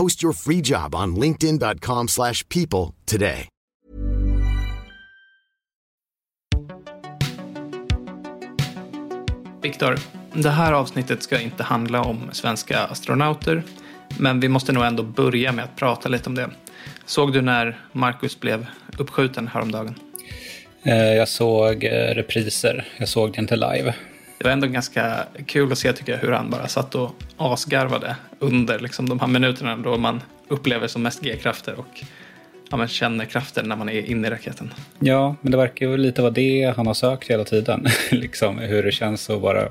Post your free job on linkedin.com/people slash people today. Viktor, det här avsnittet ska inte handla om svenska astronauter, men vi måste nog ändå börja med att prata lite om det. Såg du när Marcus blev uppskjuten häromdagen? Eh, Jag såg eh, repriser. Jag såg det inte live. Det var ändå ganska kul att se tycker jag hur han bara satt och asgarvade under liksom, de här minuterna då man upplever som mest G-krafter och ja, men känner kraften när man är inne i raketen. Ja, men det verkar ju lite vara det han har sökt hela tiden. liksom hur det känns att bara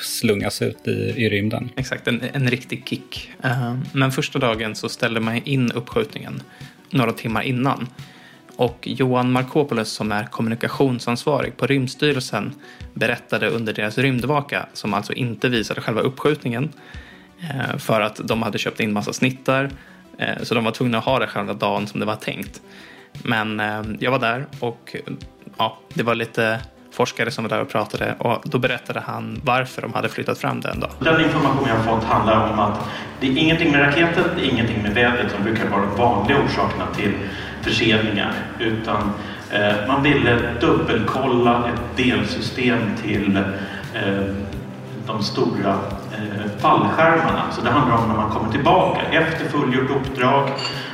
slungas ut i, i rymden. Exakt, en, en riktig kick. Eh, Men första dagen så ställde man in uppskjutningen några timmar innan. Och Johan Markopoulos som är kommunikationsansvarig på Rymdstyrelsen berättade under deras rymdvaka, som alltså inte visade själva uppskjutningen, eh, för att de hade köpt in massa snittar, eh, så de var tvungna att ha det själva dagen som det var tänkt. Men eh, jag var där och ja, det var lite forskare som var där och pratade och då berättade han varför de hade flyttat fram den dag. Den information jag har fått handlar om att det är ingenting med raketen, det är ingenting med vädret som brukar vara de vanliga orsakerna till förseningar. Utan eh, man ville dubbelkolla ett delsystem till eh, de stora eh, fallskärmarna. Så det handlar om när man kommer tillbaka efter fullgjort uppdrag.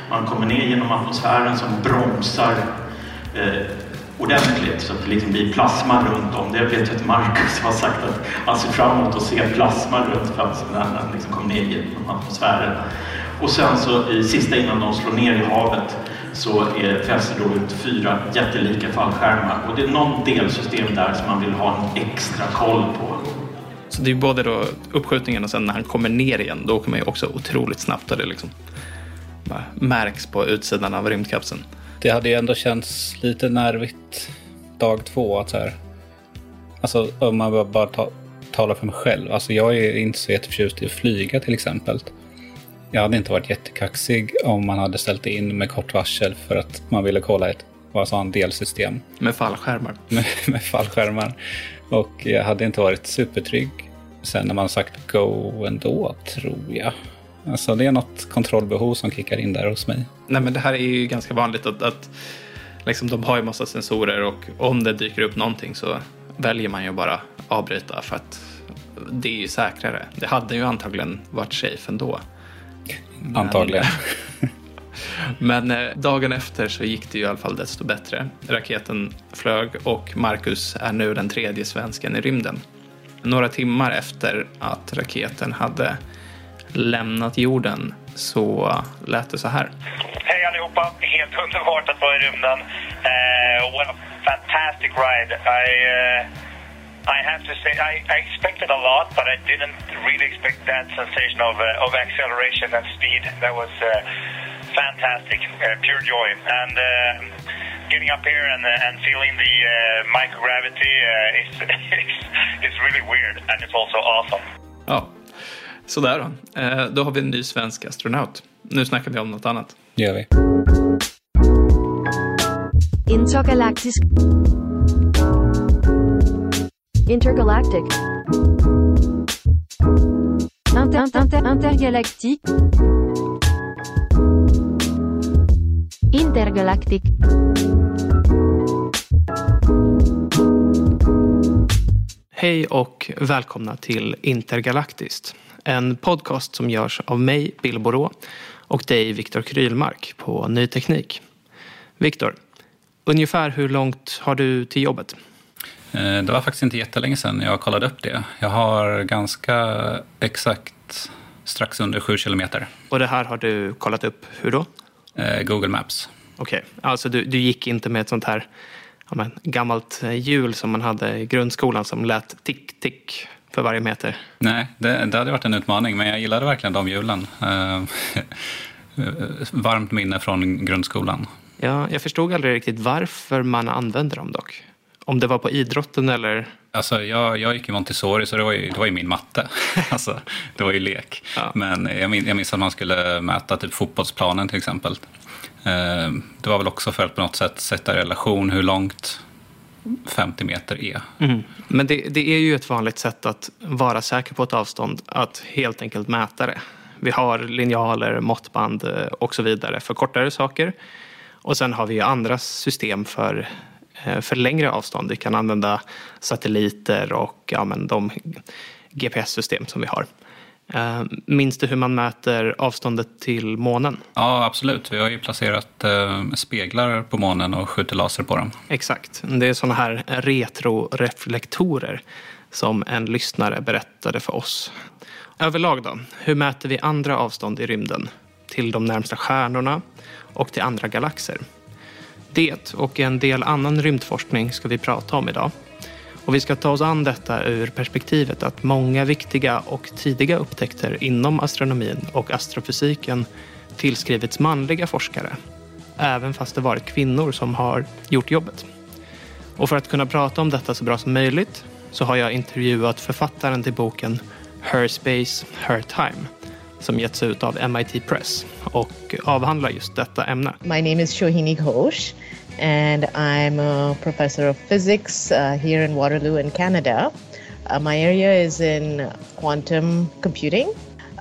Man kommer ner genom atmosfären som bromsar eh, ordentligt så att det liksom blir plasma runt om. Det vet jag att Marcus har sagt att han ser fram emot att se plasma runt fönstren när han liksom kommer ner genom atmosfären. Och sen så i sista innan de slår ner i havet så är, fälls det då ut fyra jättelika fallskärmar och det är någon delsystem där som man vill ha en extra koll på. Så det är både då uppskjutningen och sen när han kommer ner igen, då åker man ju också otroligt snabbt och det liksom bara märks på utsidan av rymdkapseln. Det hade ju ändå känts lite nervigt dag två. Att så här, alltså om man bara, bara ta, talar för mig själv. Alltså jag är inte så jätteförtjust i att flyga till exempel. Jag hade inte varit jättekaxig om man hade ställt in med kort varsel för att man ville kolla ett vad sa han, delsystem Med fallskärmar. med, med fallskärmar. Och jag hade inte varit supertrygg sen när man sagt go ändå, tror jag. Alltså det är något kontrollbehov som kickar in där hos mig. Nej men det här är ju ganska vanligt att, att liksom, de har ju massa sensorer och om det dyker upp någonting så väljer man ju bara avbryta för att det är ju säkrare. Det hade ju antagligen varit safe ändå. Men- Antagligen. Men eh, dagen efter så gick det ju i alla fall desto bättre. Raketen flög och Marcus är nu den tredje svensken i rymden. Några timmar efter att raketen hade lämnat jorden så lät det så här. Hej allihopa! Helt underbart att vara i rymden. Uh, what a fantastic ride. I, uh, I have to say, I, I expected a lot, but I didn't really expect that sensation of, uh, of acceleration and speed. That was uh, fantastic, uh, pure joy. And uh, getting up here and, uh, and feeling the uh, microgravity uh, is, is, is really weird, and it's also awesome. Ja, sådär då. Eh, då har vi en ny svensk astronaut. Nu snackar vi om något annat. Det gör vi. Intergalaktisk. Intergalactic. Inter, inter, intergalactic. Intergalactic. Hej och välkomna till Intergalaktiskt. En podcast som görs av mig, Bill Borå, och dig, Viktor Krylmark, på Ny Teknik. Viktor, ungefär hur långt har du till jobbet? Eh, Det var faktiskt inte jättelänge sedan jag kollade upp det. Jag har ganska exakt strax under sju kilometer. Och det här har du kollat upp hur då? Eh, Google Maps. Okej, alltså du, du gick inte med ett sånt här ja, men, gammalt eh, hjul som man hade i grundskolan som lät tick, tick för varje meter. Nej, det, det hade varit en utmaning, men jag gillade verkligen de hjulen. Varmt minne från grundskolan. Ja, jag förstod aldrig riktigt varför man använde dem dock. Om det var på idrotten eller... Alltså, jag, jag gick i Montessori, så det var ju, det var ju min matte. alltså, det var ju lek. Ja. Men jag minns, jag minns att man skulle mäta typ fotbollsplanen till exempel. Eh, Det var väl också för att på något sätt sätta i relation hur långt 50 meter är. Mhm. Men det, det är ju ett vanligt sätt att vara säker på ett avstånd, att helt enkelt mäta det. Vi har linjaler, måttband eh, och så vidare för kortare saker. Och sen har vi ju andra system för, för längre avstånd. Vi kan använda satelliter och ja, men de GPS-system som vi har. Eh, Minns du hur man mäter avståndet till månen? Ja, absolut. Vi har ju placerat eh, speglar på månen och skjuter laser på dem. Exakt. Det är sådana här retroreflektorer som en lyssnare berättade för oss. Överlag då, hur mäter vi andra avstånd i rymden? Till de närmsta stjärnorna och till andra galaxer. Det och en del annan rymdforskning ska vi prata om idag. Och vi ska ta oss an detta ur perspektivet att många viktiga och tidiga upptäckter inom astronomin och astrofysiken tillskrivits manliga forskare. Även fast det varit kvinnor som har gjort jobbet. Och för att kunna prata om detta så bra som möjligt så har jag intervjuat författaren till boken Her Space, Her Time som getts ut av MIT Press och avhandlar just detta ämne. My name is Shohini Ghosh, and I'm a professor of physics uh, here in Waterloo in Canada. Uh, my area is in quantum computing.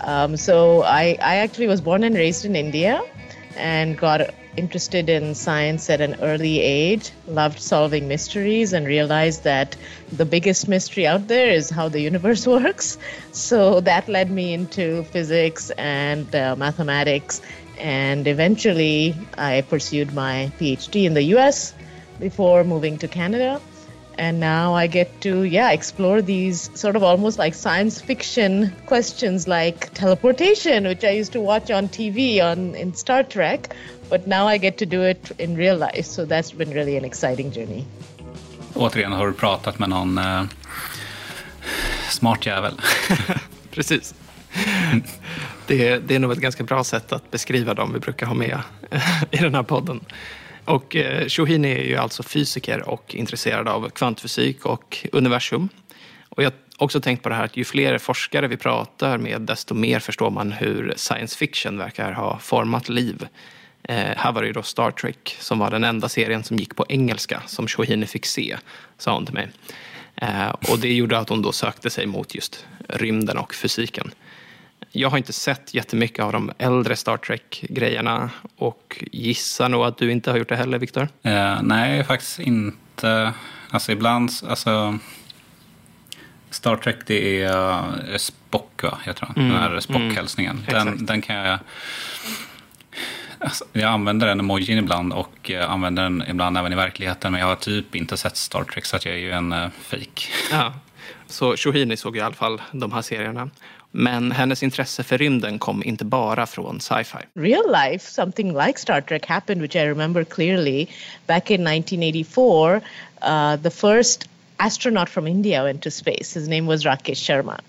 Um, so I, I actually was born and raised in India and got interested in science at an early age, loved solving mysteries, and realized that the biggest mystery out there is how the universe works. So that led me into physics and uh, mathematics. And eventually, I pursued my PhD in the US before moving to Canada. And now I get to, yeah, explore these sort of almost like science fiction questions like teleportation, which I used to watch on TV on in Star Trek, but now I get to do it in real life. So that's been really an exciting journey. Återigen har du pratat med någon eh, smart jävel. Precis. Det är, det är nog ett ganska bra sätt att beskriva dem vi brukar ha med i den här podden. Och eh, Shohini är ju alltså fysiker och intresserad av kvantfysik och universum. Och jag har också tänkt på det här att ju fler forskare vi pratar med desto mer förstår man hur science fiction verkar ha format liv. Eh, här var det ju då Star Trek som var den enda serien som gick på engelska som Shohini fick se, sa hon till mig. Eh, och det gjorde att hon då sökte sig mot just rymden och fysiken. Jag har inte sett jättemycket av de äldre Star Trek-grejerna och gissar nog att du inte har gjort det heller, Viktor. Eh, nej, faktiskt inte. Alltså ibland, alltså... Star Trek det är uh, Spock, va? Jag tror. Mm, Den här Spock-hälsningen. mm, den, den kan jag... Alltså, jag använder den emojin ibland och jag använder den ibland även i verkligheten. Men jag har typ inte sett Star Trek så jag är ju en uh, fake. Ja. Så Shohini såg i alla fall de här serierna. Men hennes intresse för rymden kom inte bara från sci-fi. real life, something like Star Trek happened, which I remember clearly. Back in 1984, uh, the first astronaut from India went to space. His name was Rakesh Sharma.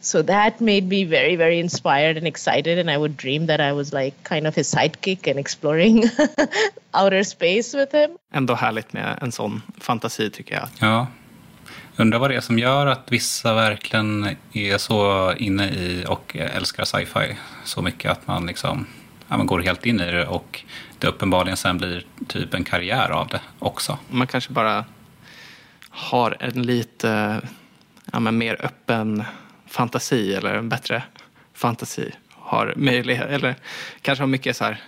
So that made me very, very inspired and excited. And I would dream that I was like kind of his sidekick and exploring outer space with him. Ändå härligt med en sån fantasi tycker jag. Ja. Undrar vad det är som gör att vissa verkligen är så inne i och älskar sci-fi så mycket att man liksom ja, man går helt in i det och det uppenbarligen sen blir typ en karriär av det också. Man kanske bara har en lite ja, men mer öppen fantasi eller en bättre fantasi. Har möjlighet, eller kanske har mycket så här,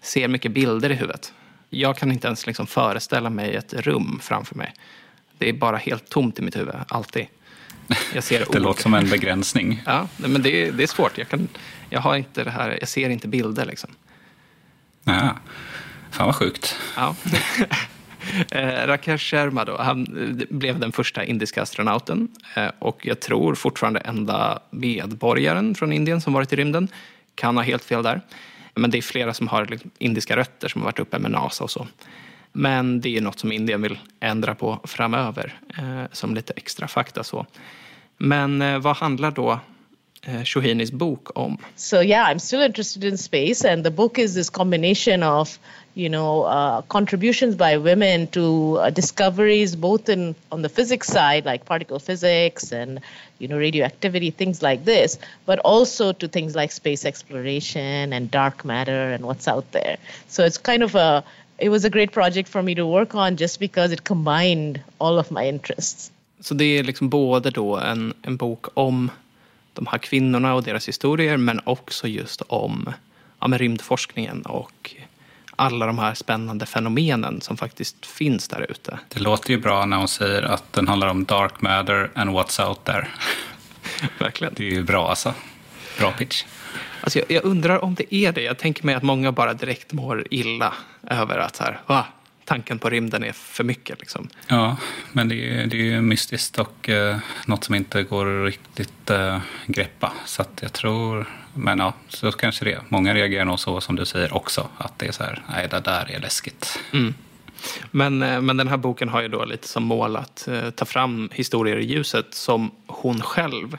ser mycket bilder i huvudet. Jag kan inte ens liksom föreställa mig ett rum framför mig. Det är bara helt tomt i mitt huvud, alltid. Jag ser Det låter som en begränsning. Ja, men det är, det är svårt. Jag, kan, jag har inte det här, jag ser inte bilder liksom. Ja. Fan vad sjukt. Ja. Eh, Rakesh Sharma då, han eh, blev den första indiska astronauten eh, och jag tror fortfarande enda medborgaren från Indien som varit i rymden. Kan ha helt fel där. Men det är flera som har liksom indiska rötter som har varit uppe med NASA och så. Men det är något som Indien vill ändra på framöver, eh, som lite extra fakta så. Men eh, vad handlar då eh, Shohinis bok om? So yeah, I'm still interested in space, and the book is this combination of you know uh, contributions by women to uh, discoveries both in on the physics side, like particle physics and you know radioactivity, things like this, but also to things like space exploration and dark matter and what's out there. So it's kind of a it was a great project for me to work on just because it combined all of my interests. Så det är liksom både då en, en bok om de här kvinnorna och deras historier men också just om ja, men rymdforskningen och alla de här spännande fenomenen som faktiskt finns där ute. Det låter ju bra när hon säger att den handlar om dark matter and what's out there. Verkligen. Det är ju bra alltså. Bra pitch. Alltså jag, jag undrar om det är det. Jag tänker mig att många bara direkt mår illa över att så här, va? tanken på rymden är för mycket. Liksom. Ja, men det är, det är mystiskt och eh, något som inte går riktigt eh, greppa. Så att jag tror, men ja, så kanske det. Många reagerar nog så som du säger också, att det är så här, nej det där är läskigt. Mm. Men, eh, men den här boken har ju då lite som mål att eh, ta fram historier i ljuset som hon själv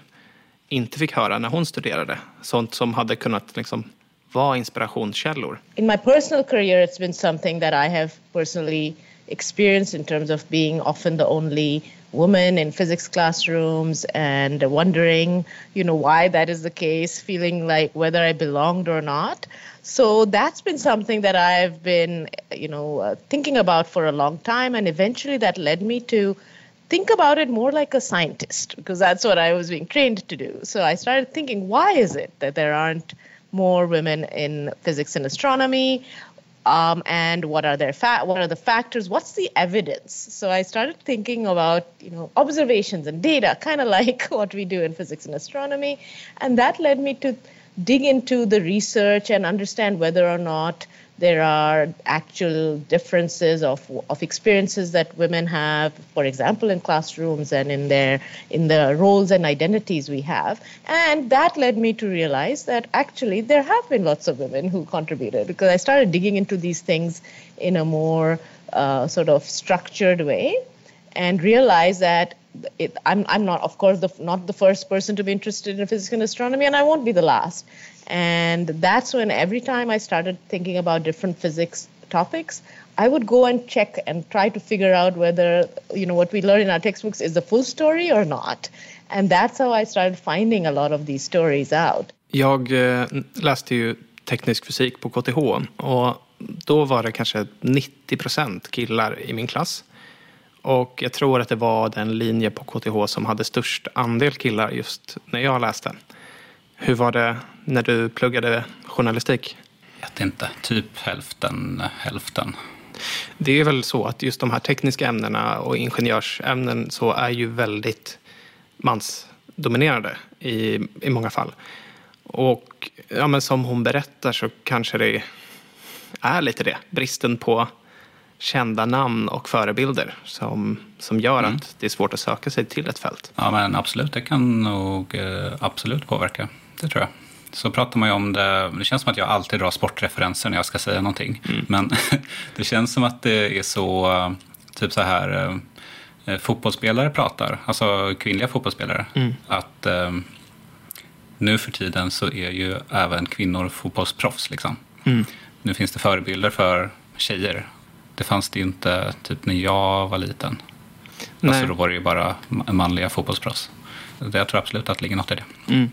inte fick höra när hon studerade. Sånt som hade kunnat liksom vara inspirationskällor. in my personal career, it's been something that I have personally experienced in terms of being often the only woman in physics classrooms and wondering, you know, why that is the case, feeling like whether I belonged or not. So that's been something that I've been, you know, uh, thinking about for a long time, and eventually that led me to think about it more like a scientist because that's what I was being trained to do. So I started thinking, why is it that there aren't more women in physics and astronomy? Um, and what are their fa- what are the factors? What's the evidence? So I started thinking about you know observations and data, kind of like what we do in physics and astronomy, and that led me to dig into the research and understand whether or not there are actual differences of, of experiences that women have, for example, in classrooms and in their in the roles and identities we have. And that led me to realize that actually there have been lots of women who contributed because I started digging into these things in a more uh, sort of structured way and realized that it, I'm, I'm not, of course, the, not the first person to be interested in physics and astronomy, and I won't be the last. And that's when every time I started thinking about different physics topics, I would go and check and try to figure out whether, you know, what we learn in our textbooks is the full story or not. And that's how I started finding a lot of these stories out. Jag eh, läste ju teknisk fysik på KTH och då var det kanske 90 procent killar i min klass. Och jag tror att det var den linje på KTH som hade störst andel killar just när jag läste. Hur var det när du pluggade journalistik? Jag vet inte, typ hälften, hälften. Det är väl så att just de här tekniska ämnena och ingenjörsämnen så är ju väldigt mansdominerade i, i många fall. Och ja, men som hon berättar så kanske det är lite det. Bristen på kända namn och förebilder som, som gör Mm. att det är svårt att söka sig till ett fält. Ja, men absolut, det kan nog eh, absolut påverka. Det tror jag. Så pratar man ju om det, det känns som att jag alltid drar sportreferenser när jag ska säga någonting. Men det känns som att det är så, typ så här, eh, fotbollsspelare pratar, alltså kvinnliga fotbollsspelare. Att eh, nu för tiden så är ju även kvinnor fotbollsproffs. Liksom. Nu finns det förebilder för tjejer. Det fanns det ju inte typ när jag var liten. Nej. Alltså då var det ju bara ma- manliga fotbollsproffs. Så Jag tror absolut att det ligger något i det. Mm.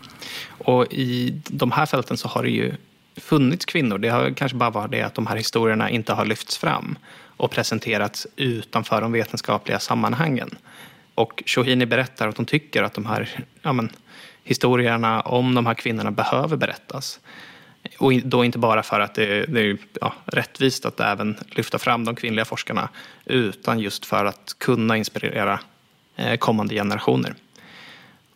Och i de här fälten så har det ju funnits kvinnor. Det har kanske bara varit det att de här historierna inte har lyfts fram och presenterats utanför de vetenskapliga sammanhangen. Och Shohini berättar att hon tycker att de här ja, men, historierna om de här kvinnorna behöver berättas. Och då inte bara för att det, det är ja, rättvist att även lyfta fram de kvinnliga forskarna utan just för att kunna inspirera eh, kommande generationer.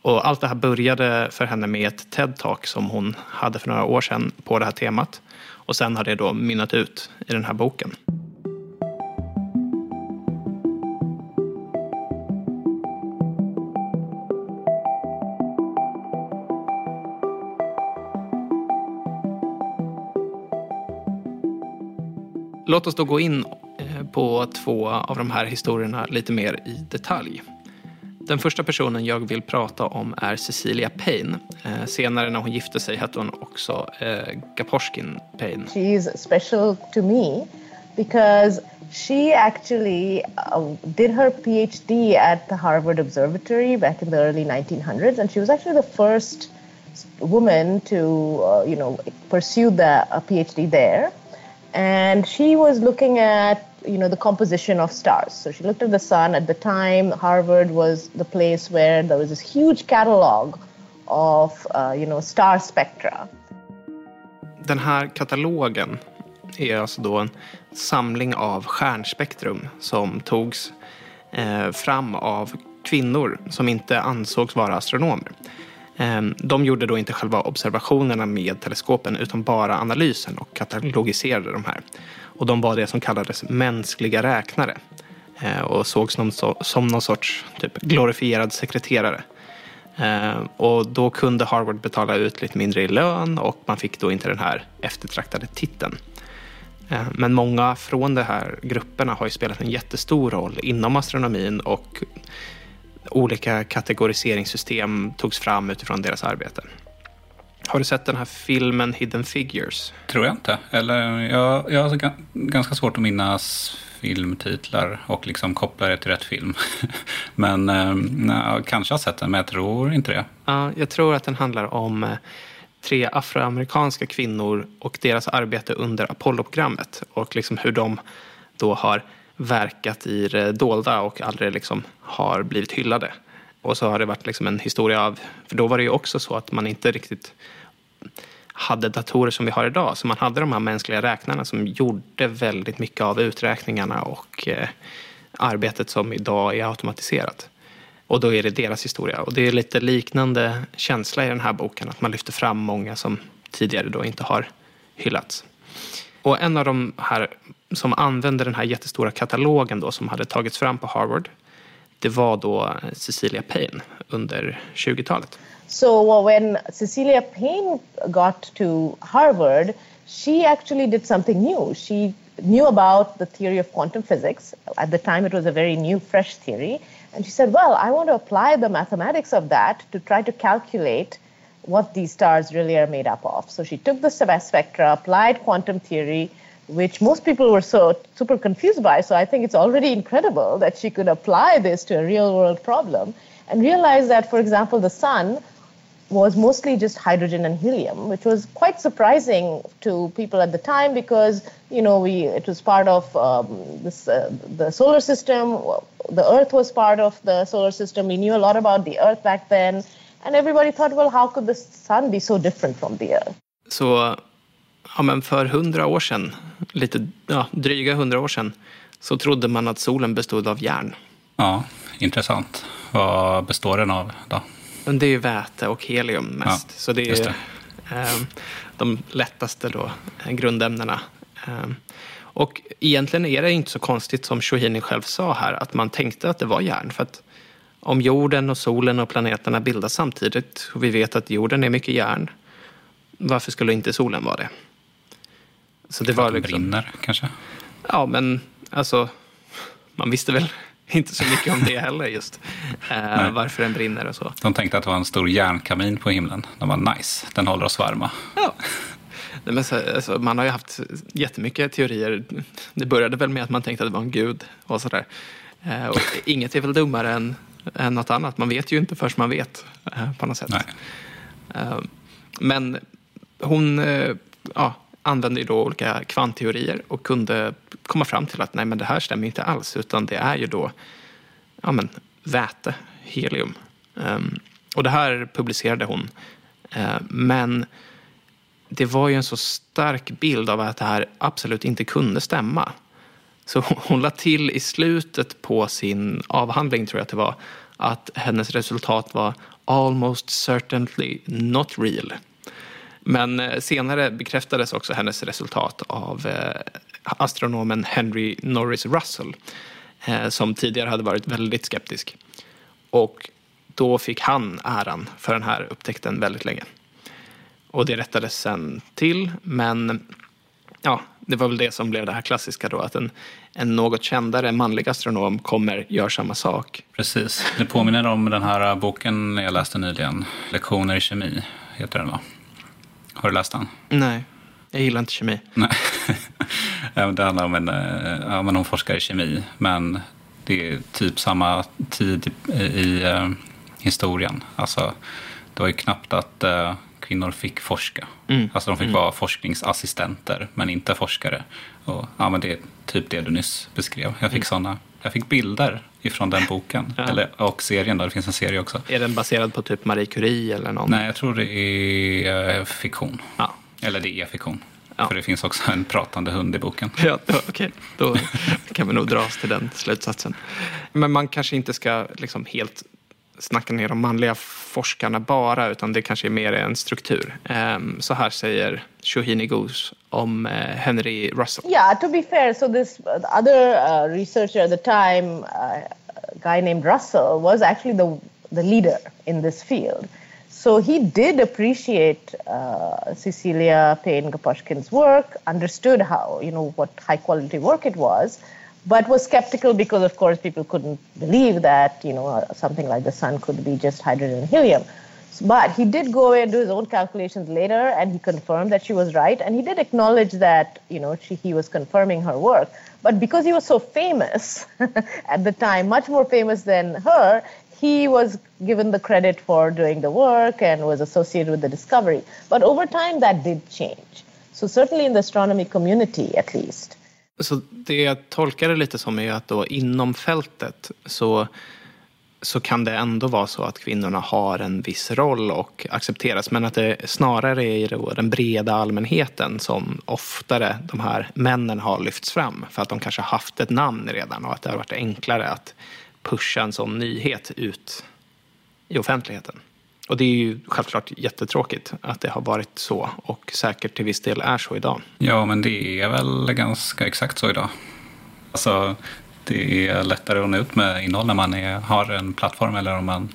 Och allt det här började för henne med ett TED-talk som hon hade för några år sedan på det här temat. Och sen har det då mynnat ut i den här boken. Låt oss då gå in eh, på två av de här historierna lite mer i detalj. Den första personen jag vill prata om är Cecilia Payne. Eh, senare när hon gifte sig hette hon också eh, Gaposchkin Payne. She is special to me because she actually uh, did her PhD at the Harvard Observatory back in the early 1900s, and she was actually the first woman to, uh, you know, pursue the a PhD there. And she was looking at you know the composition of stars. So she looked at the sun. At the time harvard was the place where there was this huge catalog of uh, you know star spectra. Den här katalogen är alltså då en samling av stjärnspektrum som togs eh, fram av kvinnor som inte ansågs vara astronomer. Ehm, de gjorde då inte själva observationerna med teleskopen utan bara analysen och katalogiserade de här. Och de var det som kallades mänskliga räknare eh, och sågs som, någon sorts typ, glorifierad sekreterare. Ehm, och då kunde Harvard betala ut lite mindre i lön och man fick då inte den här eftertraktade titeln. Ehm, men många från de här grupperna har ju spelat en jättestor roll inom astronomin och olika kategoriseringssystem togs fram utifrån deras arbete. Har du sett den här filmen Hidden Figures? Tror jag inte. Eller jag, jag har ganska svårt att minnas filmtitlar och liksom koppla det till rätt film. men eh, jag kanske har sett den, men jag tror inte det. Ja, jag tror att den handlar om eh, tre afroamerikanska kvinnor och deras arbete under Apollo-programmet och liksom hur de då har verkat i det dolda och aldrig liksom har blivit hyllade. Och så har det varit liksom en historia av, för då var det ju också så att man inte riktigt hade datorer som vi har idag. Så man hade de här mänskliga räknarna som gjorde väldigt mycket av uträkningarna och eh, arbetet som idag är automatiserat. Och då är det deras historia. Och det är lite liknande känsla i den här boken, att man lyfter fram många som tidigare då inte har hyllats. Och en av de här som använde den här jättestora katalogen då som hade tagits fram på Harvard det var då Cecilia Payne under 20-talet. So when Cecilia Payne got to Harvard, she actually did something new. She knew about the theory of quantum physics. At the time, it was a very new, fresh theory. And she said, Well, I want to apply the mathematics of that to try to calculate what these stars really are made up of. So she took the spectra, applied quantum theory, which most people were so super confused by. So I think it's already incredible that she could apply this to a real world problem and realize that, for example, the sun was mostly just hydrogen and helium, which was quite surprising to people at the time because you know we it was part of um, this uh, the solar system. The Earth was part of the solar system. We knew a lot about the Earth back then, and everybody thought, well, how could the sun be so different from the Earth? So ja, men för hundra år sedan, lite ja, dryga hundra år sedan, så trodde man att solen bestod av järn. Ja, intressant. Vad består den av då? Det är ju väte och helium mest. Ja, så det är det. Eh, de lättaste då, eh, grundämnena. Eh, och egentligen är det inte så konstigt som Shohini själv sa här, att man tänkte att det var järn. För att om jorden och solen och planeterna bildas samtidigt, och vi vet att jorden är mycket järn, varför skulle inte solen vara det? Så det var liksom... brinner kanske? Ja, men alltså, man visste väl inte så mycket om det heller just. Eh, varför den brinner och så. De tänkte att det var en stor järnkamin på himlen. De var nice, den håller oss varma. Ja. Men så, alltså, man har ju haft jättemycket teorier. Det började väl med att man tänkte att det var en gud och sådär. Eh, och inget är väl dummare än, än något annat. Man vet ju inte först man vet eh, på något sätt. Nej. Eh, men hon eh, ja, använde ju då olika kvantteorier och kunde komma fram till att nej, men det här stämmer inte alls, utan det är ju då ja, men, väte, helium. Um, och det här publicerade hon. Men det var ju en så stark bild av att det här absolut inte kunde stämma. Så hon la till i slutet på sin avhandling, tror jag att det var, att hennes resultat var almost certainly not real. Men eh, senare bekräftades också hennes resultat av eh, astronomen Henry Norris Russell eh, som tidigare hade varit väldigt skeptisk. Och då fick han äran för den här upptäckten väldigt länge. Och det rättades sen till, men ja, det var väl det som blev det här klassiska då, att en, en något kändare manlig astronom kommer, gör samma sak. Precis. Det påminner om den här boken jag läste nyligen, Lektioner i kemi, heter den va? Har du läst den? Nej, jag gillar inte kemi. Nej. det handlar om en, ja, men hon forskar i kemi, men det är typ samma tid i, i uh, historien. Alltså, det var ju knappt att uh, kvinnor fick forska. Mm. Alltså de fick mm. vara forskningsassistenter, men inte forskare. Och, ja, men det är typ det du nyss beskrev. Jag fick, mm. såna, jag fick bilder ifrån den boken. ja. eller, och serien, då. det finns en serie också. Är den baserad på typ Marie Curie eller någon? Nej, jag tror det är uh, fiktion. Ja. Eller det är fiktion. Ja. För det finns också en pratande hund i boken. Ja, Okej, okay. då kan vi nog dra oss till den slutsatsen. Men man kanske inte ska liksom helt snacka ner de manliga forskarna bara, utan det kanske är mer en struktur. Um, så här säger Shohini Goose om uh, Henry Russell. Yeah, to be fair, so this other uh, researcher at the time, uh, guy named Russell, was actually the, the leader in this field. So he did appreciate uh, Cecilia Payne Gaposhkin's work, understood how, you know, what high quality work it was, but was skeptical because, of course, people couldn't believe that you know uh, something like the sun could be just hydrogen and helium. But he did go away and do his own calculations later, and he confirmed that she was right. And he did acknowledge that you know she, he was confirming her work. But because he was so famous at the time, much more famous than her, he was given the credit for doing the work and was associated with the discovery. But over time, that did change. So certainly in the astronomy community, at least. Så det jag tolkar det lite som är att då inom fältet så, så kan det ändå vara så att kvinnorna har en viss roll och accepteras. Men att det snarare är då den breda allmänheten som oftare de här männen har lyfts fram. För att de kanske haft ett namn redan och att det har varit enklare att pusha en sån nyhet ut i offentligheten. Och det är ju självklart jättetråkigt att det har varit så och säkert till viss del är så idag. Ja, men det är väl ganska exakt så idag. Alltså, det är lättare att nå ut med innehåll när man är, har en plattform eller om man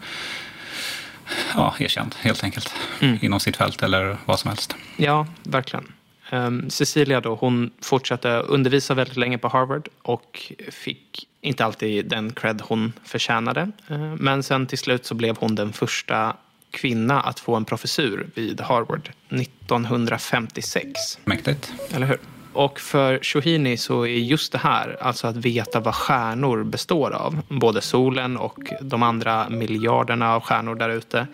ja, är känd helt enkelt mm. inom sitt fält eller vad som helst. Ja, verkligen. Um, Cecilia då, hon fortsatte undervisa väldigt länge på Harvard och fick inte alltid den cred hon förtjänade. Uh, men sen till slut så blev hon den första kvinna att få en professur vid Harvard 1956. Mäktigt. Eller hur? Och för Shohini så är just det här, alltså att veta vad stjärnor består av, både solen och de andra miljarderna av stjärnor där ute,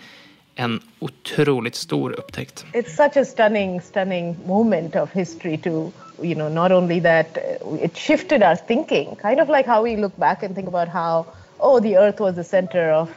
en otroligt stor upptäckt. It's such a stunning, stunning moment of history to, you know, not only that uh, it shifted our thinking, kind of like how we look back and think about how, oh, the earth was the center of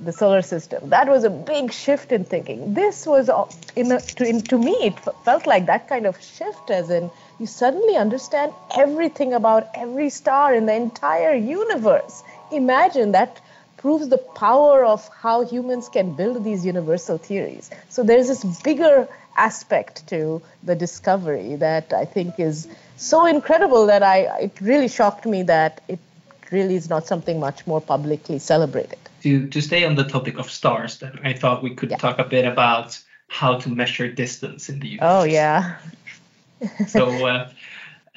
the solar system. That was a big shift in thinking. This was, in a, to, in, to me, it felt like that kind of shift, as in you suddenly understand everything about every star in the entire universe. Imagine that proves the power of how humans can build these universal theories. So there's this bigger aspect to the discovery that I think is so incredible that I it really shocked me that it really is not something much more publicly celebrated to, to stay on the topic of stars, then I thought we could yeah. talk a bit about how to measure distance in the universe. Oh yeah. so uh,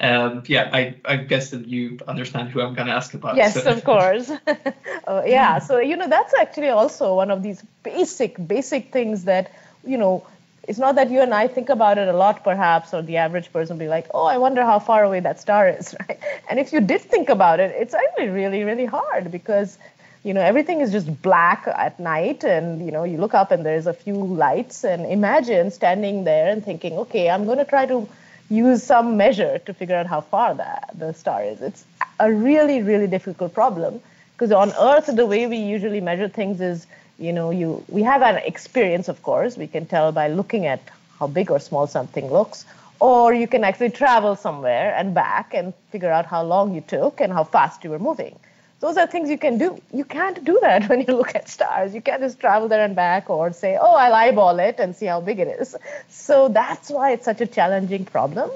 um, yeah, I, I guess that you understand who I'm going to ask about. Yes, so. of course. oh, yeah, so you know that's actually also one of these basic basic things that you know. It's not that you and I think about it a lot, perhaps, or the average person will be like, "Oh, I wonder how far away that star is," right? And if you did think about it, it's actually really, really hard because you know everything is just black at night and you know you look up and there's a few lights and imagine standing there and thinking okay i'm going to try to use some measure to figure out how far that the star is. It's a really really difficult problem because on earth the way we usually measure things is you know you we have an experience of course we can tell by looking at how big or small something looks or you can actually travel somewhere and back and figure out how long you took and how fast you were moving those are things you can do. You can't do that when you look at stars. You can't just travel there and back or say, oh, I'll eyeball it and see how big it is. So that's why it's such a challenging problem.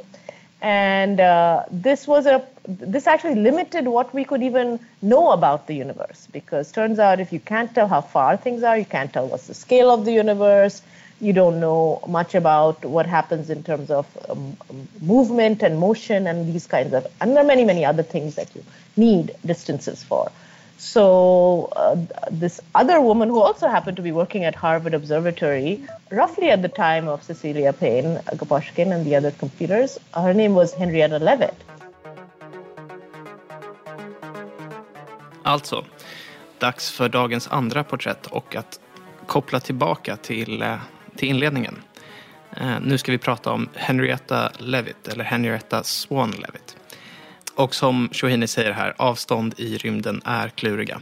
And uh, this was a this actually limited what we could even know about the universe because turns out if you can't tell how far things are, you can't tell what's the scale of the universe. You don't know much about what happens in terms of um, movement and motion and these kinds of, and there are many, many other things that you need distances for. So uh, this other woman who also happened to be working at Harvard Observatory, roughly at the time of Cecilia Payne Gaposchkin and the other computers, her name was Henrietta Leavitt. Alltså, dags för dagens andra porträtt och att koppla tillbaka till, eh, till inledningen. Eh, nu ska vi prata om Henrietta Leavitt, eller Henrietta Swan Leavitt. Och som Shohini säger här, avstånd i rymden är kluriga.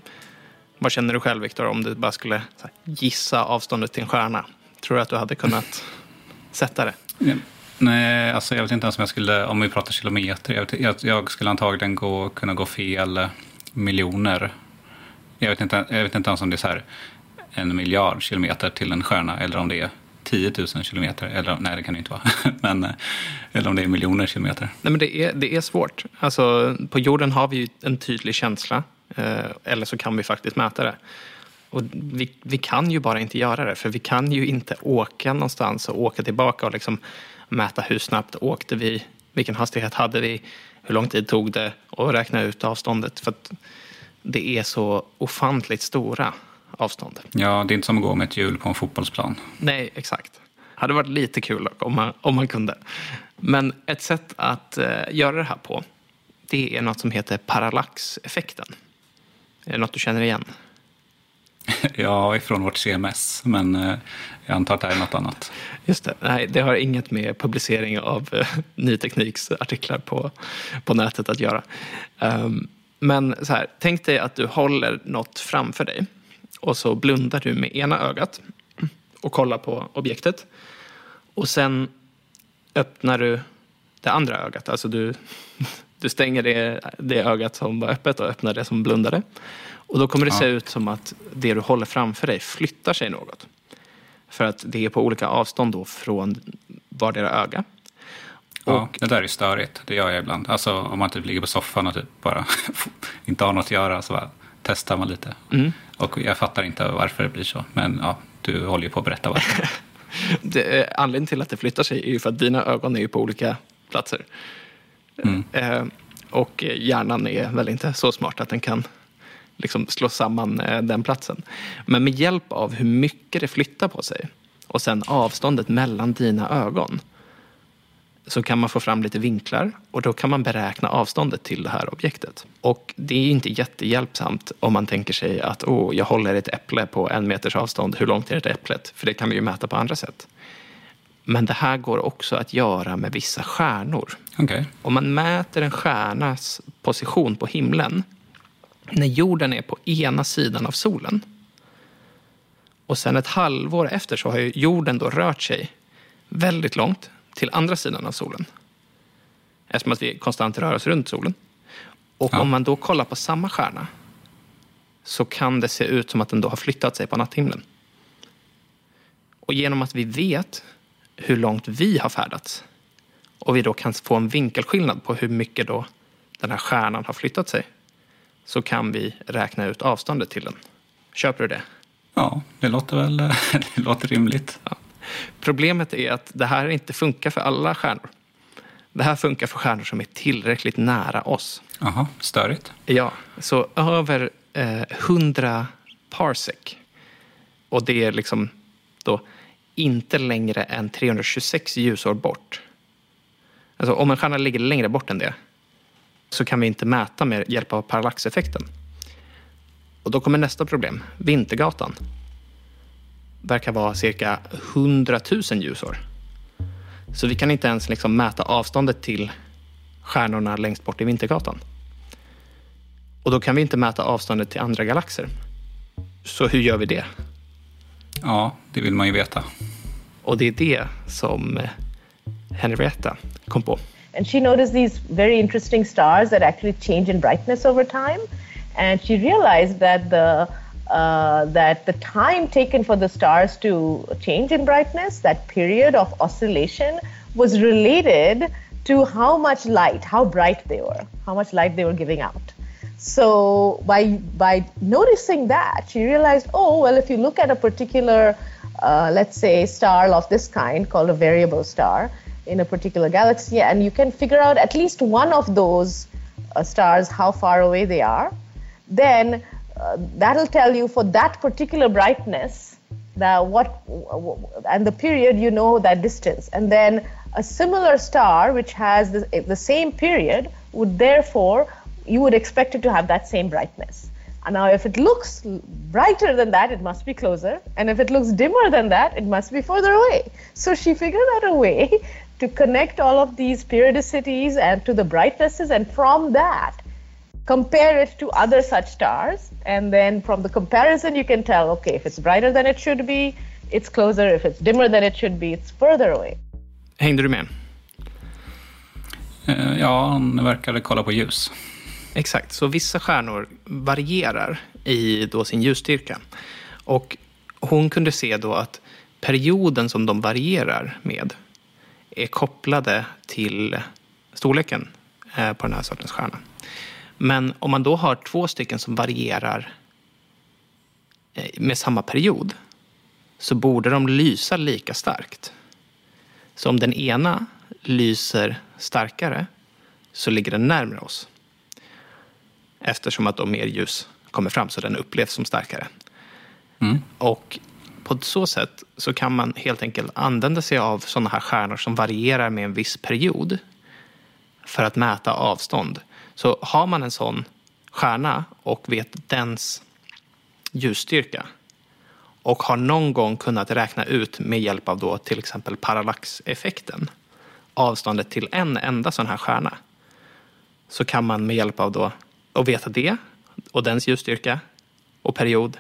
Vad känner du själv, Viktor, om du bara skulle gissa avståndet till en stjärna? Tror du att du hade kunnat sätta det? Ja. Nej, alltså jag vet inte ens om jag skulle, om vi pratar kilometer, jag, vet, jag, jag skulle antagligen gå, kunna gå fel miljoner. Jag vet, inte, jag vet inte ens om det är så här en miljard kilometer till en stjärna eller om det är 10 000 kilometer. Eller, nej, det kan det inte vara. men, eh, eller om det är miljoner kilometer. Nej, men det, är, det är svårt. Alltså, på jorden har vi en tydlig känsla. Eh, eller så kan vi faktiskt mäta det. Och vi, vi kan ju bara inte göra det. För vi kan ju inte åka någonstans och åka tillbaka och liksom mäta hur snabbt åkte vi. Vilken hastighet hade vi? Hur lång tid tog det? Och räkna ut avståndet. För att det är så ofantligt stora avstånd. Ja, det är inte som att gå med ett hjul på en fotbollsplan. Nej, exakt. hade varit lite kul om man, om man kunde. Men ett sätt att uh, göra det här på, det är något som heter parallaxeffekten. Är det något du känner igen? ja, ifrån vårt CMS, men uh, jag antar att det är något annat. Just det. Nej, det har inget med publicering av uh, ny tekniks artiklar på, på nätet att göra. Um, men så här, tänk dig att du håller något framför dig och så blundar du med ena ögat och kollar på objektet. Och sen öppnar du det andra ögat. Alltså du, du stänger det, det ögat som var öppet och öppnar det som blundade. Och då kommer det se ut som att det du håller framför dig flyttar sig något. För att det är på olika avstånd då från vardera öga. Ja, och, det där är störigt. Det gör jag ibland. Alltså om man typ ligger på soffan och typ bara inte har något att göra så bara testar man lite. Mm. Och jag fattar inte varför det blir så. Men ja, du håller ju på att berätta varför. det, anledningen till att det flyttar sig är ju för att dina ögon är ju på olika platser. Mm. Eh, och hjärnan är väl inte så smart att den kan liksom slå samman eh, den platsen. Men med hjälp av hur mycket det flyttar på sig och sen avståndet mellan dina ögon så kan man få fram lite vinklar och då kan man beräkna avståndet till det här objektet. Och det är inte jättehjälpsamt om man tänker sig att oh, jag håller ett äpple på en meters avstånd, hur långt är det äpplet? För det kan vi ju mäta på andra sätt. Men det här går också att göra med vissa stjärnor. Okay. Om man mäter en stjärnas position på himlen när jorden är på ena sidan av solen och sen ett halvår efter så har jorden då rört sig väldigt långt till andra sidan av solen. Eftersom att vi konstant rör oss runt solen. Och ja. om man då kollar på samma stjärna så kan det se ut som att den då har flyttat sig på natthimlen. Och genom att vi vet hur långt vi har färdats och vi då kan få en vinkelskillnad på hur mycket då den här stjärnan har flyttat sig så kan vi räkna ut avståndet till den. Köper du det? Ja, det låter väl det låter rimligt. Ja. Problemet är att det här inte funkar för alla stjärnor. Det här funkar för stjärnor som är tillräckligt nära oss. Jaha, störigt. Ja, så över eh, 100 parsec. Och det är liksom då inte längre än 326 ljusår bort. Alltså om en stjärna ligger längre bort än det så kan vi inte mäta med hjälp av parallaxeffekten. Och då kommer nästa problem. Vintergatan verkar vara cirka 100 000 ljusår. Så vi kan inte ens liksom mäta avståndet till stjärnorna längst bort i Vintergatan. Och då kan vi inte mäta avståndet till andra galaxer. Så hur gör vi det? Ja, det vill man ju veta. Och det är det som eh, Henrietta kom på. And she noticed these very interesting stars that actually change in brightness over time. And she realized that the uh, that the time taken for the stars to change in brightness, that period of oscillation, was related to how much light, how bright they were, how much light they were giving out. So by by noticing that, she realized, oh well, if you look at a particular, uh, let's say, star of this kind called a variable star in a particular galaxy, and you can figure out at least one of those uh, stars how far away they are, then that'll tell you for that particular brightness that what and the period you know that distance. And then a similar star which has the, the same period would therefore you would expect it to have that same brightness. And now if it looks brighter than that it must be closer. And if it looks dimmer than that it must be further away. So she figured out a way to connect all of these periodicities and to the brightnesses and from that compare it to other such stars and then from the comparison you can tell okay if it's brighter than it should be it's closer if it's dimmer than it should be it's further away Hängde du med? Eh, Ja, han verkade kolla på ljus. Exakt, så vissa stjärnor varierar i då sin ljusstyrka. Och hon kunde se då att perioden som de varierar med är kopplade till storleken eh, på den här sortens stjärna. Men om man då har två stycken som varierar eh, med samma period så borde de lysa lika starkt. Så om den ena lyser starkare så ligger den närmare oss. Eftersom att då mer ljus kommer fram så den upplevs som starkare. Och på så sätt så kan man helt enkelt använda sig av sådana här stjärnor som varierar med en viss period för att mäta avstånd. Så har man en sån stjärna och vet dens ljusstyrka och har någon gång kunnat räkna ut med hjälp av då till exempel parallaxeffekten avståndet till en enda sån här stjärna så kan man med hjälp av då att veta det och dens ljusstyrka och period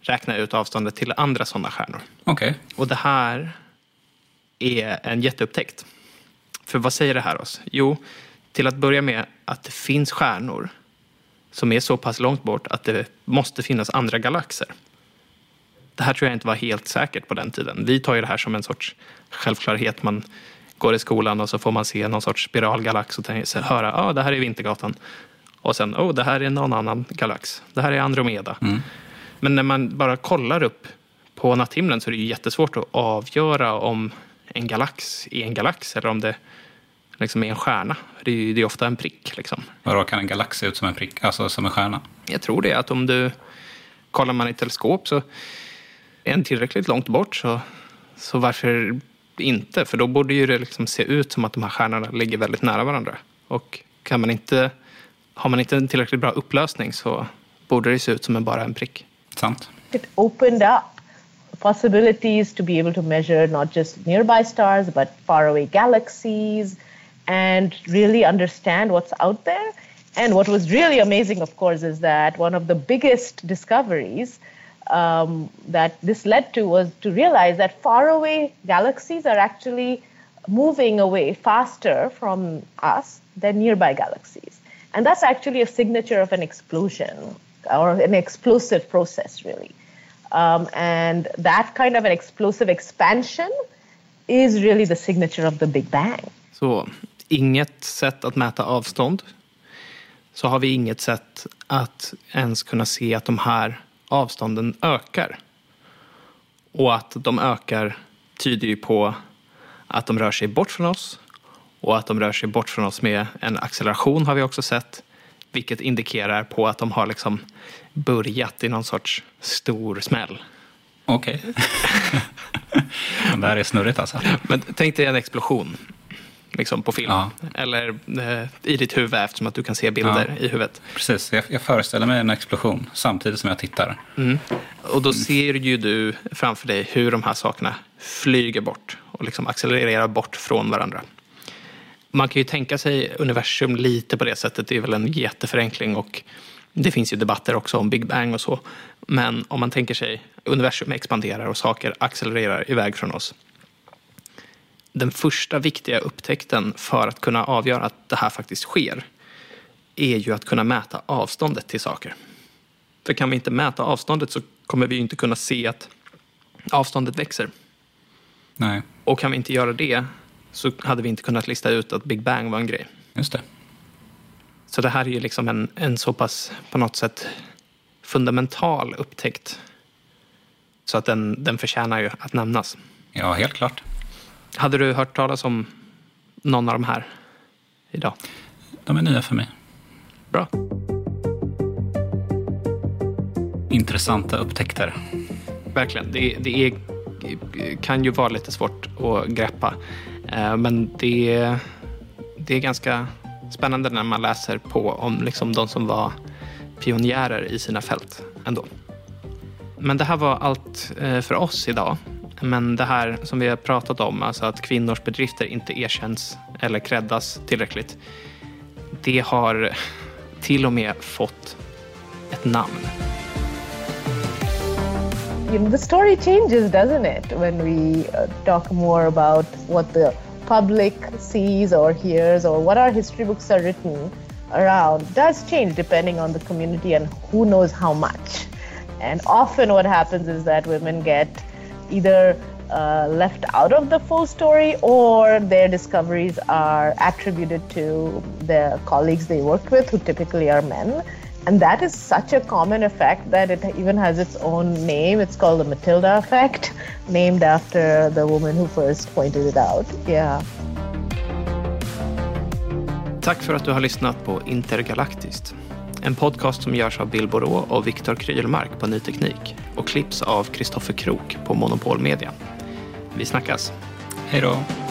räkna ut avståndet till andra sådana stjärnor. Okej. Och det här är en jätteupptäckt. För vad säger det här oss? Jo, till att börja med att det finns stjärnor som är så pass långt bort att det måste finnas andra galaxer. Det här tror jag inte var helt säkert på den tiden. Vi tar ju det här som en sorts självklarhet. Man går i skolan och så får man se någon sorts spiralgalax och tänker sig, höra ja, ah, det här är Vintergatan. Och sen, oh, det här är någon annan galax. Det här är Andromeda. Men när man bara kollar upp på natthimlen så är det ju jättesvårt att avgöra om en galax är en galax eller om det liksom är en stjärna. Det är, ju- det är ofta en prick. Liksom. Vadå, kan en galax se ut som en prick? Alltså som en stjärna? Jag tror det, att om du kollar man i teleskop så är den tillräckligt långt bort så, så varför inte? För då borde ju det liksom se ut som att de här stjärnorna ligger väldigt nära varandra. Och kan man inte, har man inte en tillräckligt bra upplösning så borde det se ut som en, bara en prick. Sant. it opened up possibilities to be able to measure not just nearby stars but faraway galaxies and really understand what's out there. And what was really amazing, of course, is that one of the biggest discoveries um, that this led to was to realize that faraway galaxies are actually moving away faster from us than nearby galaxies. And that's actually a signature of an explosion or an explosive process, really. Um, and that kind of an explosive expansion is really the signature of the Big Bang. Så inget sätt att mäta avstånd. Så har vi inget sätt att ens kunna se att de här avstånden ökar. Och att de ökar tyder ju på att de rör sig bort från oss. Och att de rör sig bort från oss med en acceleration har vi också sett. Vilket indikerar på att de har liksom börjat i någon sorts stor smäll. Okej. det här är snurrigt alltså. Men tänk dig en explosion. Liksom, på film. Eller eh, i ditt huvud eftersom att du kan se bilder Ja. i huvudet. Precis, jag, jag föreställer mig en explosion samtidigt som jag tittar. Mm. Och då ser ju du framför dig hur de här sakerna flyger bort och liksom accelererar bort från varandra. Man kan ju tänka sig universum lite på det sättet. Det är väl en jätteförenkling och det finns ju debatter också om Big Bang och så. Men om man tänker sig universum expanderar och saker accelererar iväg från oss. Den första viktiga upptäckten för att kunna avgöra att det här faktiskt sker är ju att kunna mäta avståndet till saker. För kan vi inte mäta avståndet så kommer vi ju inte kunna se att avståndet växer. Nej, Och kan vi inte göra det så hade vi inte kunnat lista ut att Big Bang var en grej. just det. Så det här är ju liksom en, en så pass på något sätt fundamental upptäckt. Så att den, den förtjänar ju att nämnas. Ja, helt klart. Hade du hört talas om någon av de här idag? De är nya för mig. Bra. Intressanta upptäckter. Verkligen. Det, det är, kan ju vara lite svårt att greppa. Eh, Men det, det är ganska spännande när man läser på om liksom de som var pionjärer i sina fält ändå. Men det här var allt eh, för oss idag. Men det här som vi har pratat om, alltså att kvinnors bedrifter inte erkänns eller creddas tillräckligt. Det har till och med fått ett namn. you know, the story changes, doesn't it, when we uh, talk more about what the public sees or hears or what our history books are written around does change depending on the community and who knows how much. And often what happens is that women get either uh, left out of the full story or their discoveries are attributed to the colleagues they worked with, who typically are men. And that is such a common effect that it even has its own name. It's called the Matilda effect, named after the woman who first pointed it out. Yeah. Tack för att du har lyssnat på Intergalaktiskt. En podcast som görs av Bill Borå och Viktor Krylmark på Ny Teknik och klipps av Kristoffer Krook på Monopol Media. Vi snackas. Hej då.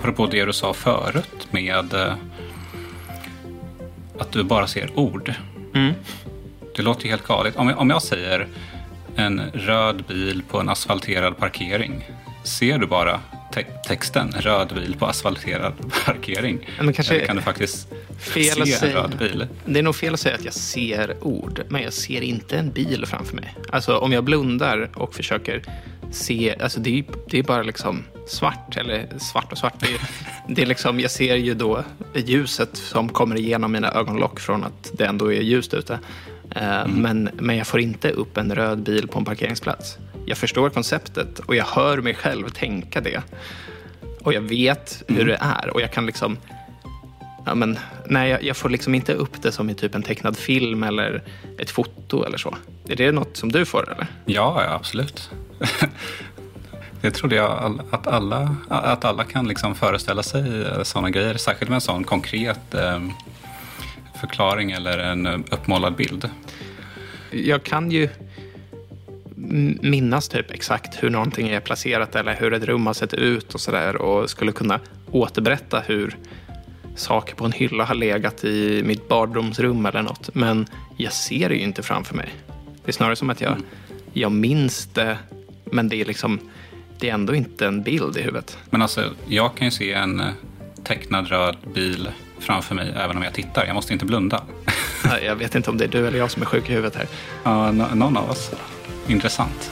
Apropå det du sa förut med eh, att du bara ser ord. Mm. Det låter ju helt galet. Om jag, om jag säger en röd bil på en asfalterad parkering. Ser du bara te- texten röd bil på asfalterad parkering? Men kanske Eller kan du faktiskt Fel se en röd bil? Det är nog fel att säga att jag ser ord, men jag ser inte en bil framför mig. Alltså om jag blundar och försöker se, alltså det är, det är bara liksom svart, eller svart och svart. Det är, det är liksom, jag ser ju då ljuset som kommer igenom mina ögonlock från att det ändå är ljust ute. Eh, men, men jag får inte upp en röd bil på en parkeringsplats. Jag förstår konceptet och jag hör mig själv tänka det. Och jag vet hur det är och jag kan liksom Ja, men, nej, jag, jag får liksom inte upp det som i typ en tecknad film eller ett foto eller så. Är det något som du får eller? Ja, ja absolut. Det trodde jag att alla, att alla kan liksom föreställa sig sådana grejer. Särskilt med en sån konkret eh, förklaring eller en eh, uppmålad bild. Jag kan ju minnas typ exakt hur någonting är placerat eller hur ett rum har sett ut och sådär och skulle kunna återberätta hur saker på en hylla har legat i mitt badrumsrum eller något. Men jag ser det ju inte framför mig. Det är snarare som att jag, jag minns det, men det är liksom det är ändå inte en bild i huvudet. Men alltså, jag kan ju se en eh, tecknad röd bil framför mig även om jag tittar. Jag måste inte blunda. Jag vet inte om det är du eller jag som är sjuk i huvudet här. Ja, nå- någon av oss. Intressant.